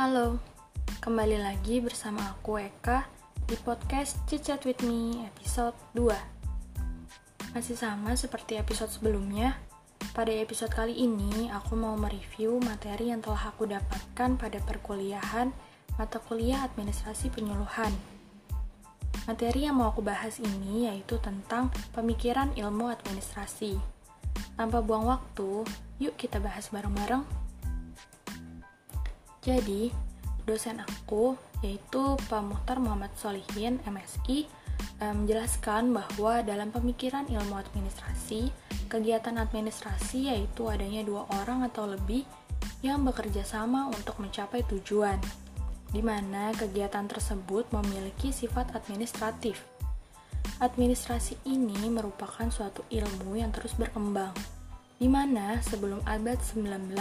Halo, kembali lagi bersama aku Eka di podcast Cicat With Me episode 2 Masih sama seperti episode sebelumnya Pada episode kali ini aku mau mereview materi yang telah aku dapatkan pada perkuliahan mata kuliah administrasi penyuluhan. Materi yang mau aku bahas ini yaitu tentang pemikiran ilmu administrasi. Tanpa buang waktu, yuk kita bahas bareng-bareng jadi, dosen aku, yaitu Pak Muhtar Muhammad Solihin, MSI, menjelaskan bahwa dalam pemikiran ilmu administrasi, kegiatan administrasi yaitu adanya dua orang atau lebih yang bekerja sama untuk mencapai tujuan, di mana kegiatan tersebut memiliki sifat administratif. Administrasi ini merupakan suatu ilmu yang terus berkembang, di mana sebelum abad 19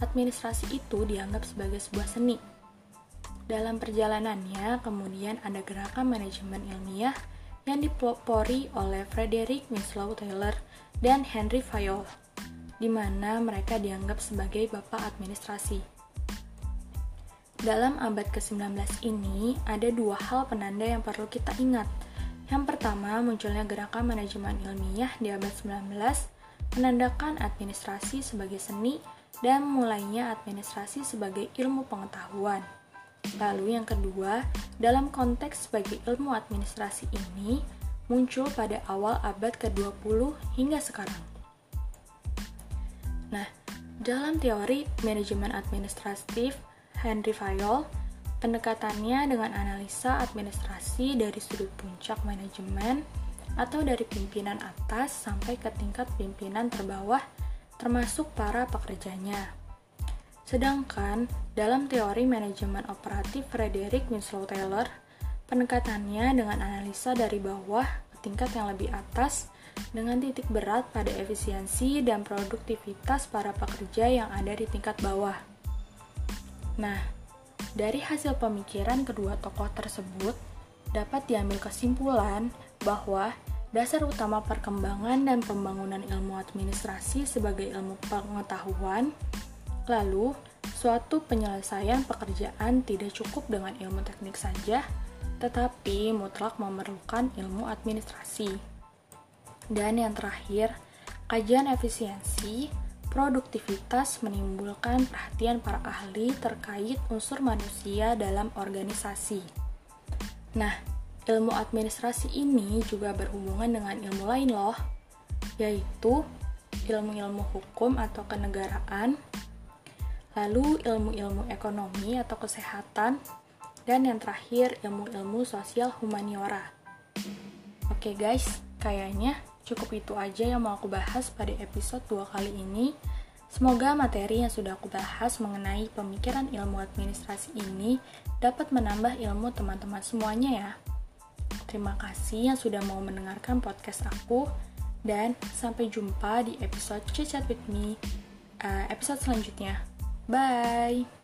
administrasi itu dianggap sebagai sebuah seni. Dalam perjalanannya, kemudian ada gerakan manajemen ilmiah yang dipelopori oleh Frederick Winslow Taylor dan Henry Fayol, di mana mereka dianggap sebagai bapak administrasi. Dalam abad ke-19 ini, ada dua hal penanda yang perlu kita ingat. Yang pertama, munculnya gerakan manajemen ilmiah di abad 19 menandakan administrasi sebagai seni dan mulainya administrasi sebagai ilmu pengetahuan. Lalu yang kedua, dalam konteks sebagai ilmu administrasi ini muncul pada awal abad ke-20 hingga sekarang. Nah, dalam teori manajemen administratif Henry Fayol, pendekatannya dengan analisa administrasi dari sudut puncak manajemen atau dari pimpinan atas sampai ke tingkat pimpinan terbawah termasuk para pekerjanya. Sedangkan dalam teori manajemen operatif Frederick Winslow Taylor, pendekatannya dengan analisa dari bawah ke tingkat yang lebih atas dengan titik berat pada efisiensi dan produktivitas para pekerja yang ada di tingkat bawah. Nah, dari hasil pemikiran kedua tokoh tersebut dapat diambil kesimpulan bahwa Dasar utama perkembangan dan pembangunan ilmu administrasi sebagai ilmu pengetahuan, lalu suatu penyelesaian pekerjaan tidak cukup dengan ilmu teknik saja, tetapi mutlak memerlukan ilmu administrasi. Dan yang terakhir, kajian efisiensi, produktivitas menimbulkan perhatian para ahli terkait unsur manusia dalam organisasi. Nah, Ilmu administrasi ini juga berhubungan dengan ilmu lain loh, yaitu ilmu-ilmu hukum atau kenegaraan, lalu ilmu-ilmu ekonomi atau kesehatan, dan yang terakhir ilmu-ilmu sosial humaniora. Oke guys, kayaknya cukup itu aja yang mau aku bahas pada episode 2 kali ini. Semoga materi yang sudah aku bahas mengenai pemikiran ilmu administrasi ini dapat menambah ilmu teman-teman semuanya ya. Terima kasih yang sudah mau mendengarkan podcast aku dan sampai jumpa di episode Chit Chat with Me uh, episode selanjutnya. Bye.